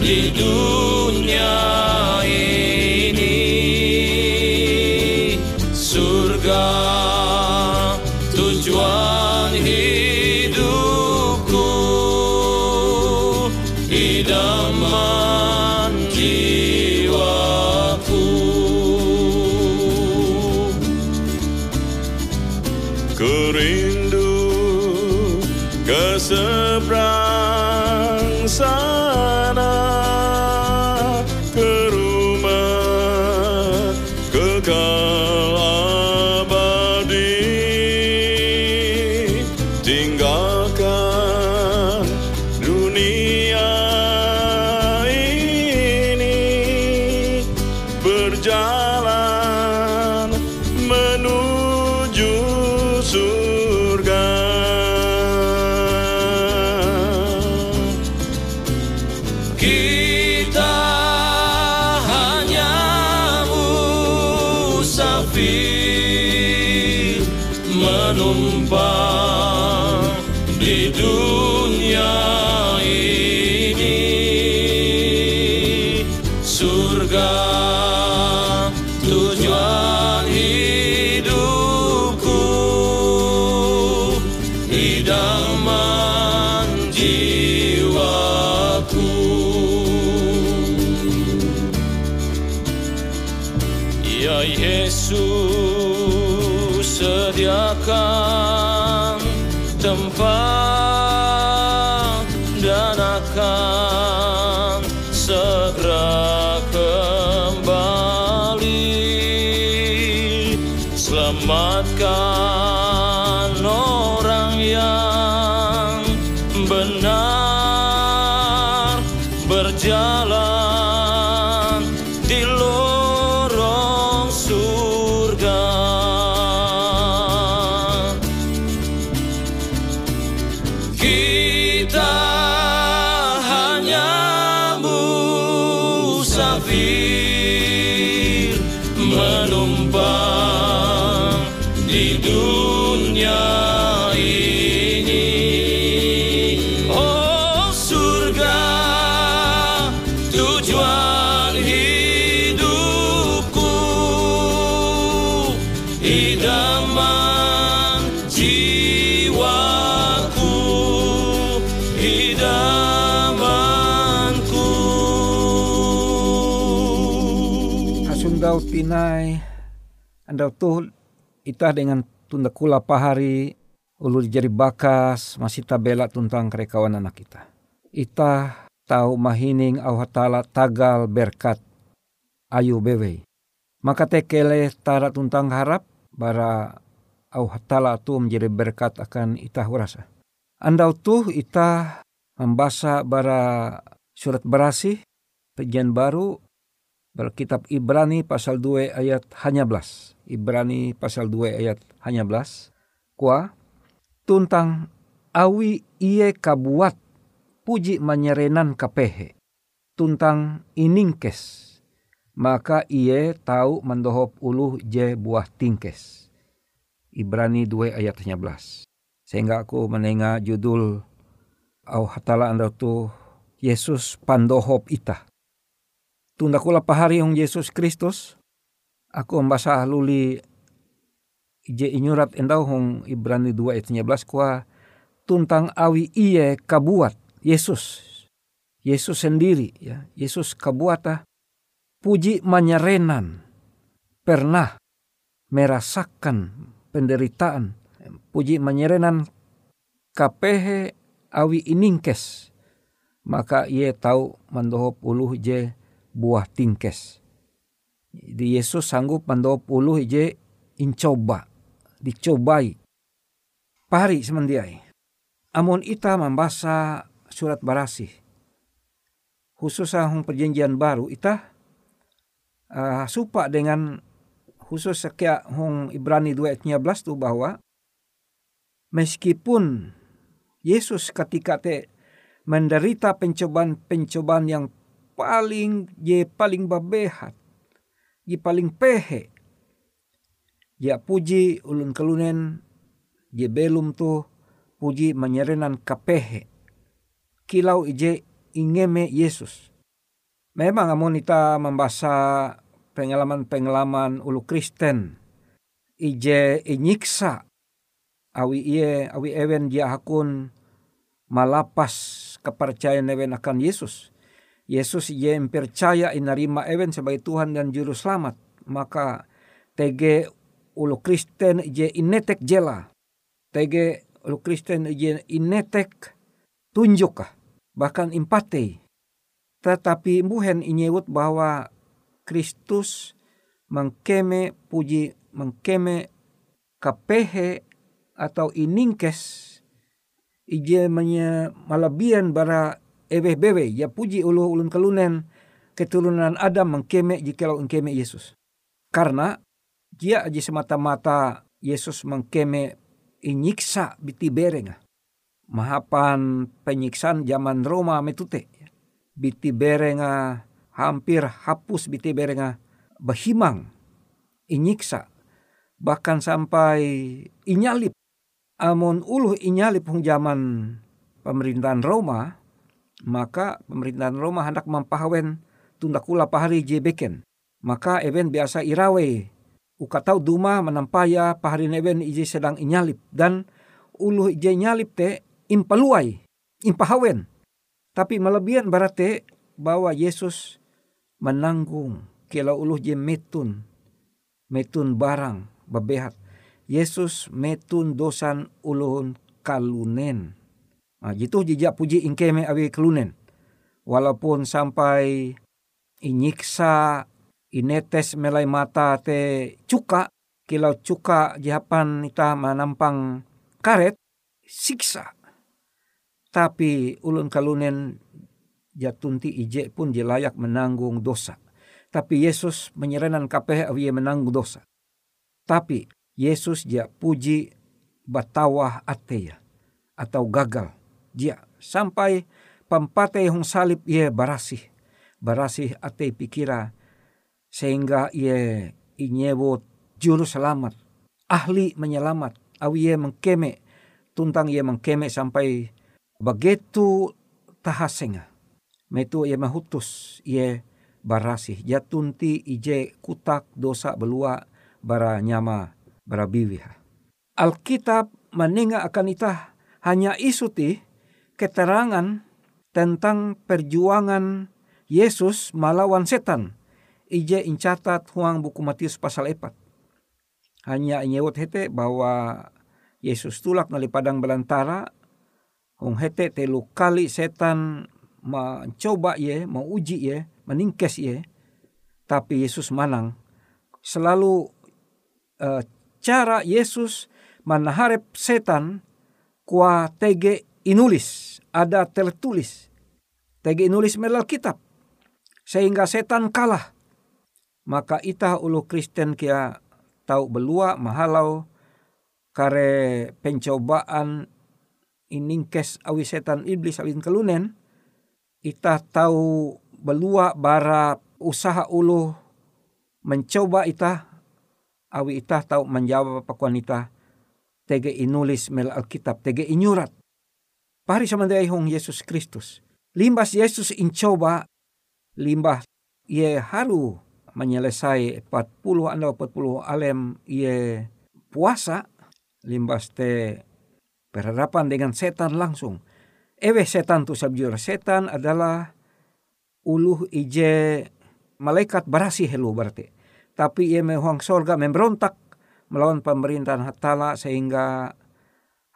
di dunia ini. Surga tujuan hidupku. Idaman jiwaku. Kerindu kesebrang sun. Kita Tinai andau tuh itah dengan tunda kula pahari ulu jari bakas masih tabela tuntang kerekawan anak kita. Itah tahu mahining au hatala tagal berkat ayu bewe. Maka tekele tara tuntang harap bara au hatala tu menjadi berkat akan itah urasa. Andau tuh itah membaca bara surat berasih perjanjian baru Berkitab Ibrani pasal 2 ayat hanya belas. Ibrani pasal 2 ayat hanya belas. Kua tuntang awi iye kabuat puji manyerenan kapehe. Tuntang iningkes. Maka iye tahu mendohop uluh je buah tingkes. Ibrani 2 ayat hanya belas. Sehingga aku menengah judul au hatala anda tu Yesus pandohop itah tunda kula pahari hong Yesus Kristus. Aku membaca luli ije inyurat endau hong Ibrani 2 ayat 19 kuah tuntang awi iye kabuat Yesus. Yesus sendiri ya, Yesus kabuata puji manyarenan pernah merasakan penderitaan puji manyarenan kapehe awi iningkes. Maka ia tahu mandohop uluh je buah tingkes. Di Yesus sanggup mandohop uluh je incoba, dicobai. Pari semendiai. Amun ita membaca surat barasih. Khusus hong perjanjian baru ita uh, supa dengan khusus sekia hong Ibrani 2 ayat 13 tu bahwa meskipun Yesus ketika te menderita pencobaan-pencobaan yang paling ye paling babehat, ye paling pehe. Ya puji ulun kelunen ye belum tu puji menyerenan kapehe. Kilau ije ingeme Yesus. Memang amun kita membaca pengalaman-pengalaman ulu Kristen ije inyiksa awi iye awi ewen dia hakun malapas kepercayaan ewen akan Yesus. Yesus ije percaya inarima ewen sebagai Tuhan dan Juru Selamat. Maka tege ulu Kristen ije inetek jela. Tege ulu Kristen ije inetek tunjuk bahkan impate. Tetapi buhen inyewut bahwa Kristus mengkeme puji mengkeme kapehe atau iningkes ije manya malabian bara eweh bewe ya puji ulu ulun kelunen keturunan Adam mengkeme jikalau engkeme Yesus. Karena dia aja semata-mata Yesus mengkeme inyiksa biti berenga mahapan penyiksaan zaman Roma metute. Biti berenga hampir hapus biti berenga bahimang inyiksa bahkan sampai inyalip amon uluh inyalip hong zaman pemerintahan Roma maka pemerintahan Roma hendak mempahawen tunda kula pahari jebeken maka even biasa irawe uka tau duma menampaya pahari even ije sedang inyalip dan uluh ije nyalip te impaluai, impahawen. Tapi melebihan berarti bahwa Yesus menanggung kila uluh je metun, metun barang bebehat. Yesus metun dosan uluhun kalunen. Jitu jejak puji ingkeme awi kelunen. Walaupun sampai inyiksa, inetes melai mata te cuka, kilau cuka japan ita menampang karet, siksa tapi ulun kalunen jatunti ije pun jelayak menanggung dosa. Tapi Yesus menyerenan kapeh awi menanggung dosa. Tapi Yesus dia puji batawah ateya atau gagal. Dia sampai pampate hong salib ia barasih. Barasih ate pikira sehingga ia inyebot juru selamat. Ahli menyelamat. Awi ia mengkeme tuntang ia mengkeme sampai Begitu tahasenga. Metu ia mahutus ia barasih. Jatunti ije kutak dosa belua bara nyama bara biwiha. Alkitab meninga akan itah hanya isuti keterangan tentang perjuangan Yesus melawan setan. Ije incatat huang buku Matius pasal 4. Hanya inyewot hete bahwa Yesus tulak nali padang belantara Hong hete telu kali setan mencoba ye, mau uji ye, meningkes ye. Tapi Yesus menang. Selalu uh, cara Yesus menaharap setan kuah tege inulis. Ada tertulis. Tege inulis melal kitab. Sehingga setan kalah. Maka itah ulu Kristen kia tahu belua mahalau kare pencobaan iningkes awi setan iblis awin kelunen ita tahu belua bara usaha ulu mencoba ita awi ita tahu menjawab pakuan ita tege inulis mel alkitab tege inyurat pari sama hong Yesus Kristus limbas Yesus incoba limbah ye haru menyelesai 40 anda 40 alem ia puasa limbas te berhadapan dengan setan langsung. Ewe setan tu sabjur setan adalah uluh ije malaikat barasi helu berarti. Tapi ia mehuang sorga memberontak melawan pemerintahan Hatala sehingga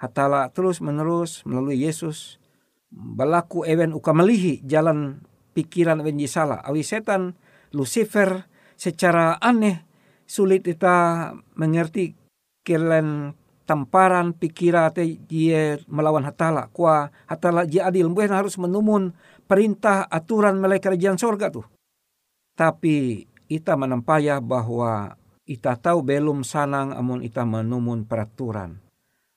Hatala terus menerus melalui Yesus balaku ewen uka melihi jalan pikiran ewen salah. Awi setan Lucifer secara aneh sulit kita mengerti kelen tamparan pikira te dia melawan hatala kuah hatala dia adil mungkin harus menumun perintah aturan mulai kerajaan sorga tuh tapi ita menampaya bahwa ita tahu belum sanang amun ita menumun peraturan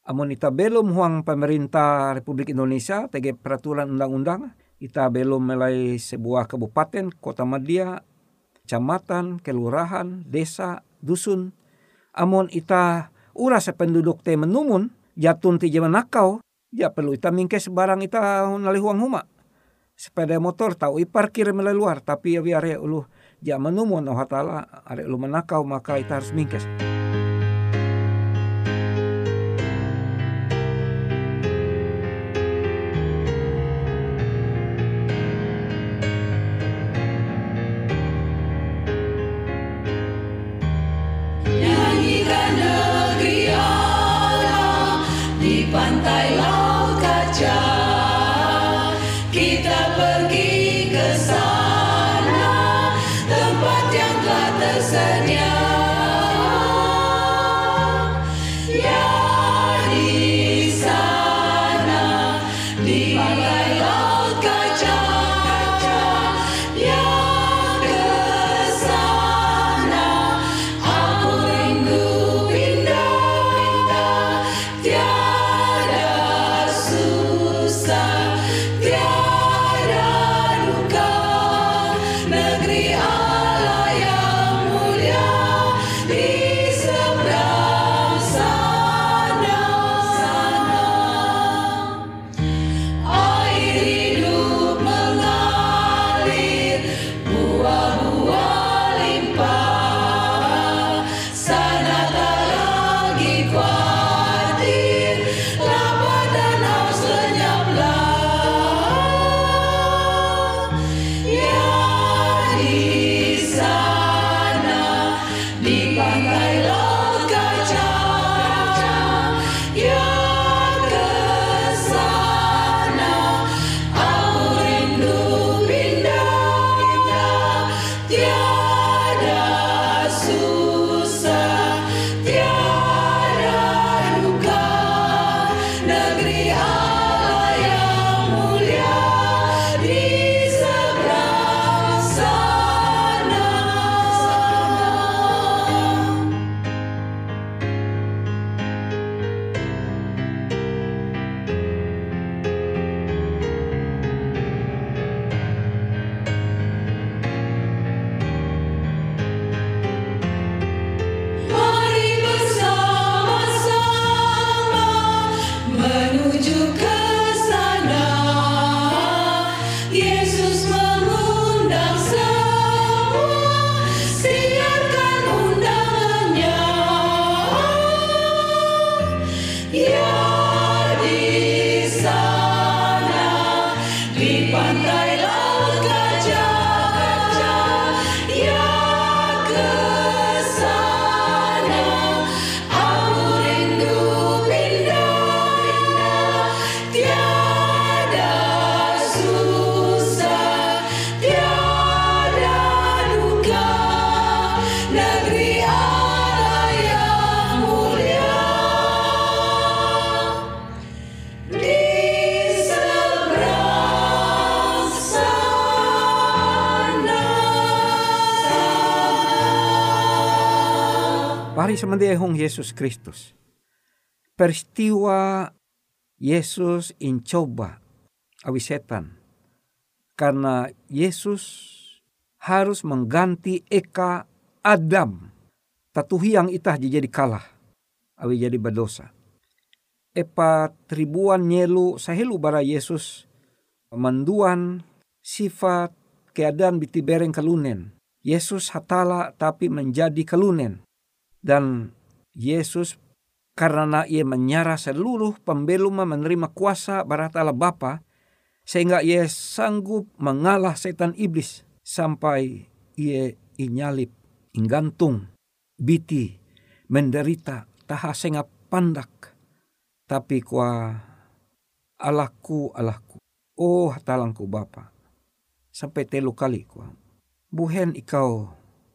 amun ita belum huang pemerintah Republik Indonesia tege peraturan undang-undang ita belum mulai sebuah kabupaten kota media kecamatan kelurahan desa dusun amun ita ura penduduk te menumun jatun ti nakau ya perlu ita mingke sebarang ita nalihuang huma sepeda motor tau i parkir luar tapi ya biar ulu ja menumun oh hatala are ulu menakau maka ita harus mingkes. Sana. Pari semendia hong Yesus Kristus. Peristiwa Yesus incoba awi setan. Karena Yesus harus mengganti eka Adam. Tatuhi yang itah jadi kalah. Awi jadi berdosa. Epa tribuan nyelu sahelu bara Yesus manduan sifat keadaan biti bereng kalunen. Yesus hatala tapi menjadi kelunen. Dan Yesus karena ia menyerah seluruh pembelum menerima kuasa baratala Bapa sehingga ia sanggup mengalah setan iblis sampai ia inyalip, inggantung, biti, menderita, taha senga pandak. Tapi kuah Allahku, Allahku, oh talangku Bapa. Sampai telu kali kuah. Buhen ikau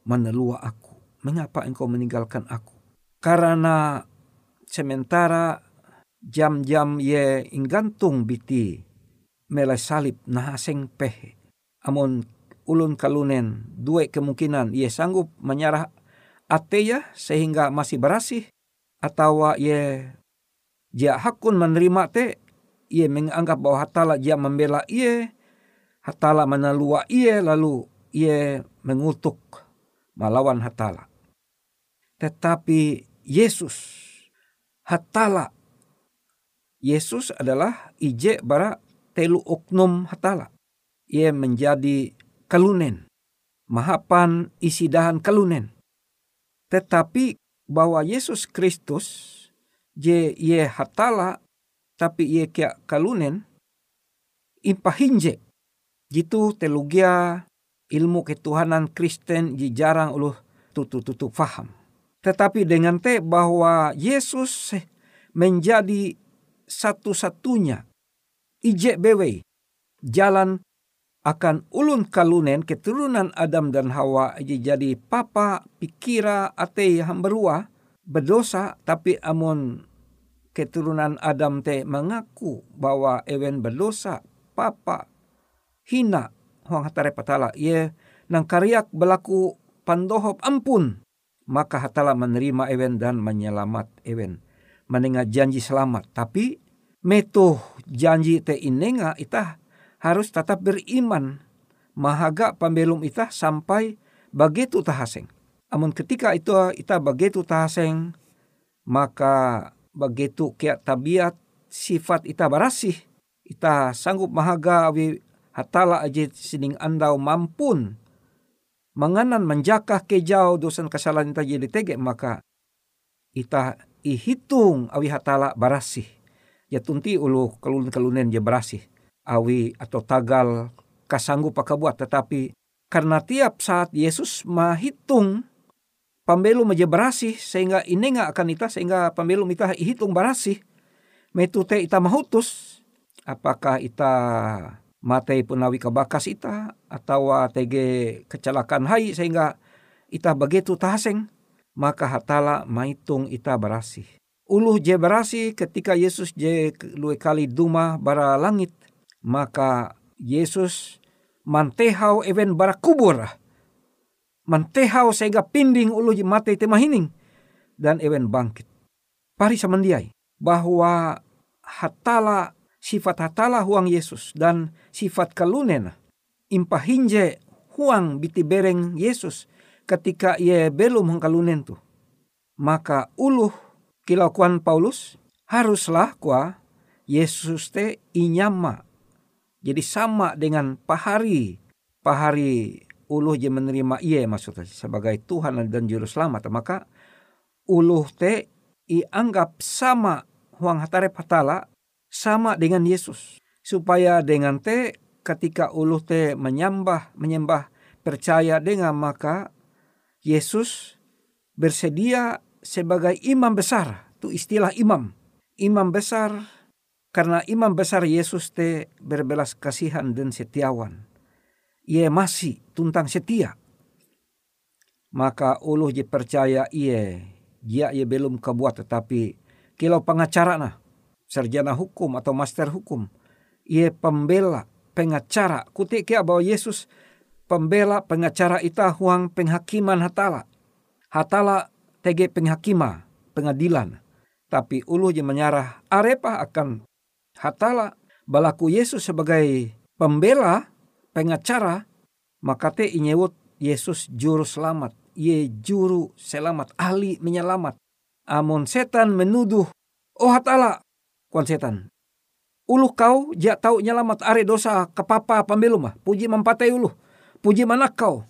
menelua aku. Mengapa engkau meninggalkan aku? Karena sementara jam-jam ye inggantung biti melai salib nahaseng pehe. Amon ulun kalunen dua kemungkinan ia sanggup menyerah ateya sehingga masih berasih atau ia dia hakun menerima te ia menganggap bahwa hatala dia membela ia hatala menalua ia lalu ia mengutuk melawan hatala tetapi Yesus hatala. Yesus adalah ije bara telu oknum hatala. Ia menjadi kalunen mahapan isi dahan kalunen. Tetapi bahwa Yesus Kristus je ye hatala tapi ye kia kalunen impahinje. Jitu telugia ilmu ketuhanan Kristen ji jarang uluh tutu-tutu faham. Tetapi dengan te bahwa Yesus menjadi satu-satunya ije bewe jalan akan ulun kalunen keturunan Adam dan Hawa jadi papa pikira ate hamberua berdosa tapi amon keturunan Adam te mengaku bahwa ewen berdosa papa hina huang hatare patala ye nang kariak berlaku pandohop ampun maka hatala menerima ewen dan menyelamat ewen. Menengah janji selamat. Tapi meto janji te inenga itah harus tetap beriman. Mahaga pembelum itah sampai begitu tahaseng amun ketika itu ita begitu tahaseng maka begitu kia tabiat sifat ita barasih ita sanggup mahaga awi hatala aja sining andau mampun menganan menjakah kejau dosan kesalahan ita jadi tege maka ita ihitung awi hatala barasih. Ya tunti ulu kelun kelunen je barasih. Awi atau tagal kasanggup pakabuat tetapi karena tiap saat Yesus menghitung pambelu meja berasih sehingga inenga akan ita sehingga pambelu ita hitung berasih metute ita mahutus apakah ita matei punawi kebakas ita atau tege kecelakaan hai sehingga ita begitu tahaseng maka hatala maitung ita berasih. Uluh je berasih ketika Yesus je luwe kali duma bara langit maka Yesus mantehau even bara kubur. Mantehau sehingga pinding ulu je mate temahining dan even bangkit. Pari samandiai bahwa hatala sifat hatala huang Yesus dan sifat kalunen impahinje huang biti bereng Yesus ketika ia belum mengkalunen tu. Maka uluh kilakuan Paulus haruslah kuah Yesus te inyama. Jadi sama dengan pahari. Pahari uluh je menerima ia maksudnya sebagai Tuhan dan Juru Selamat. Maka uluh te ianggap sama huang hatare patala sama dengan Yesus. Supaya dengan te ketika uluh te menyembah, menyembah percaya dengan maka Yesus bersedia sebagai imam besar. Itu istilah imam. Imam besar karena imam besar Yesus te berbelas kasihan dan setiawan. Ia masih tuntang setia. Maka uluh je percaya ia, dia ia belum kebuat tetapi kilau pengacara nah sarjana hukum atau master hukum. Ia pembela, pengacara. Kutik kia bahwa Yesus pembela pengacara ita huang penghakiman hatala. Hatala tege penghakima, pengadilan. Tapi ulu je menyarah arepa akan hatala balaku Yesus sebagai pembela, pengacara, maka te inyewut Yesus juru selamat. Ye juru selamat, ahli menyelamat. Amun setan menuduh, oh hatala, kuan setan. Ulu kau ja tahu nyelamat are dosa ke papa pembelum mah. Puji mempatai ulu. Puji mana kau.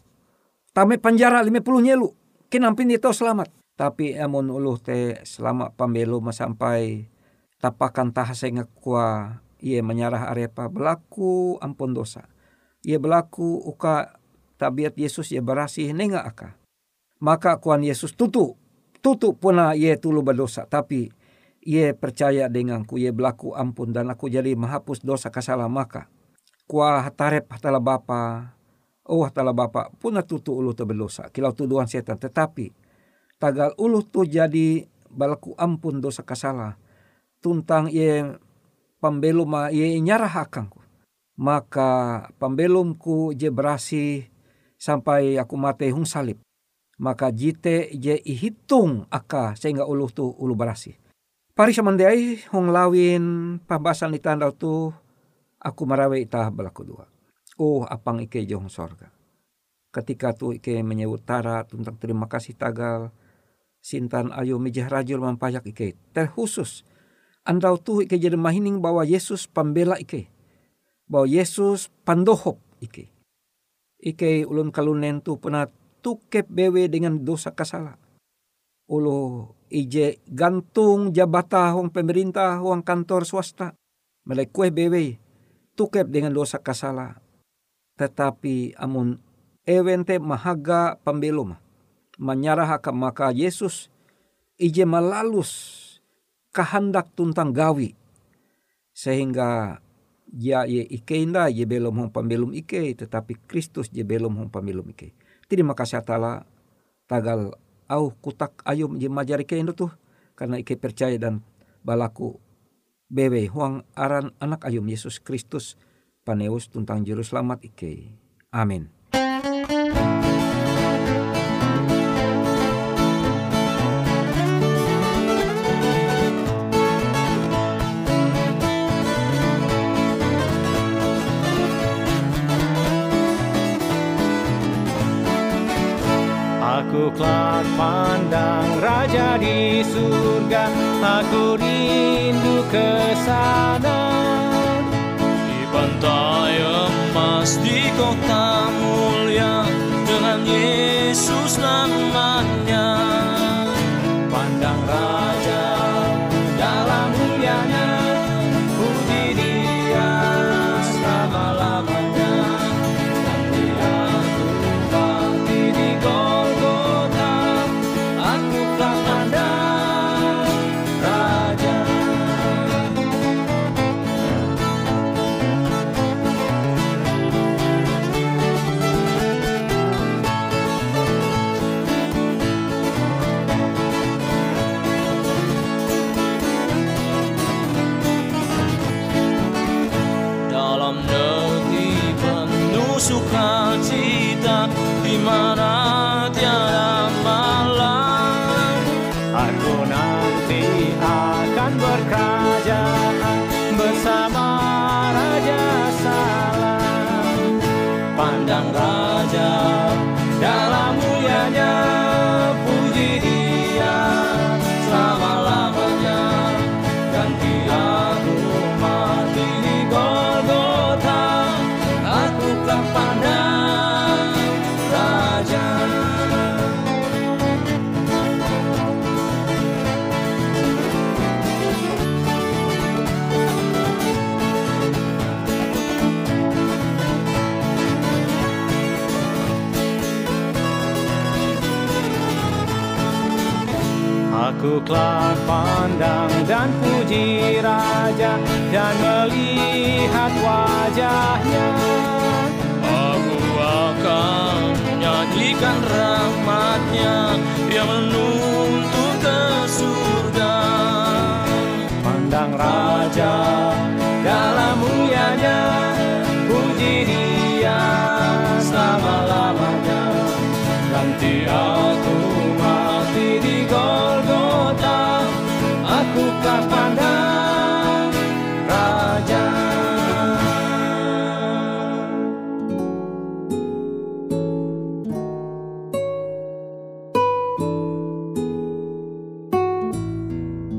Tame penjara 50 nyelu. Kenampin dia tahu selamat. Tapi amun uluh te selama pambelu sampai tapakan tahase ngekua ia menyarah arepa berlaku ampun dosa. Ia berlaku uka tabiat Yesus ia berasih nenga aka. Maka kuan Yesus tutu. Tutu puna ia tulu berdosa. Tapi ia percaya dengan ku ia berlaku ampun dan aku jadi menghapus dosa kasalah maka. Kuah tarep hatala bapa. Oh hatala bapa puna tutu ulu tu berdosa. Kilau tuduhan setan. Tetapi tagal ulu tu jadi balaku ampun dosa kasalah tuntang ye pambelum ye nyarah akangku maka pambelumku je berasi sampai aku mate hung salib maka jite je ihitung aka sehingga ulu tu ulu berasi pari samandiai hong lawin pambasan di tanda tu aku marawe itah balaku dua oh apang ike jong sorga ketika tu ike menyebut tara tentang terima kasih tagal sintan ayo mijah rajul mampayak ike. Terkhusus andau tu ike jadi mahining bahwa Yesus pembela ike. Bahwa Yesus pandohop ike. Ike ulun kalunen tu pernah tukep bewe dengan dosa kasala. Ulo ije gantung jabata hong pemerintah hong kantor swasta. Melai kue bewe tukep dengan dosa kasala. Tetapi amun ewente mahaga pembelum menyarah ke maka Yesus ije melalus kehendak tuntang gawi sehingga ya ye ike inda ye belum hong pembelum ike tetapi Kristus je belum hong pembelum ike. Terima kasih atala tagal au kutak ayum je majari ke indo tuh karena ike percaya dan balaku bewe huang aran anak ayum Yesus Kristus paneus tuntang juru selamat ike. Amin. Aku kelak pandang Raja di surga Aku rindu ke sana. Di pantai emas di kota mulia Dengan Yesus namanya pandang dan puji Raja dan melihat wajahnya. Aku akan menyanyikan rahmatnya yang menuntut ke surga. Pandang Raja dalam mulianya, puji dia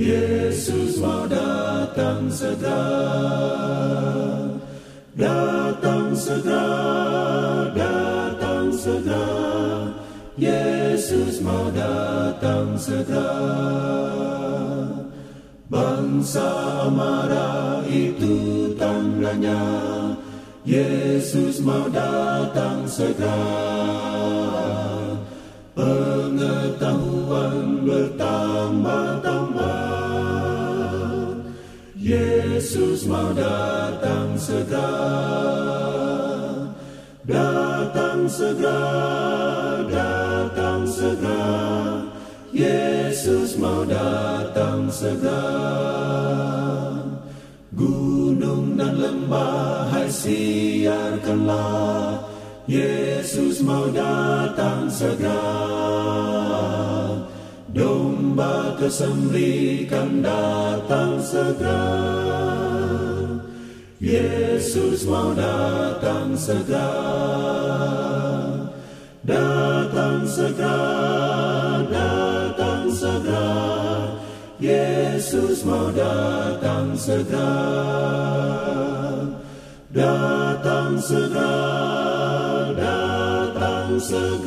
Yesus mau datang segera. Datang segera, datang segera. Yesus mau datang segera. Bangsa marah itu tandanya Yesus mau datang segera. Pengetahuan mau datang segera. Datang segera, datang segera. Yesus mau datang segera. Gunung dan lembah hai siarkanlah. Yesus mau datang segera. Domba kesembelikan datang segera Yesus mau datang segera. Datang segera Datang segera. Yesus mau datang segera. Datang segera Datang segera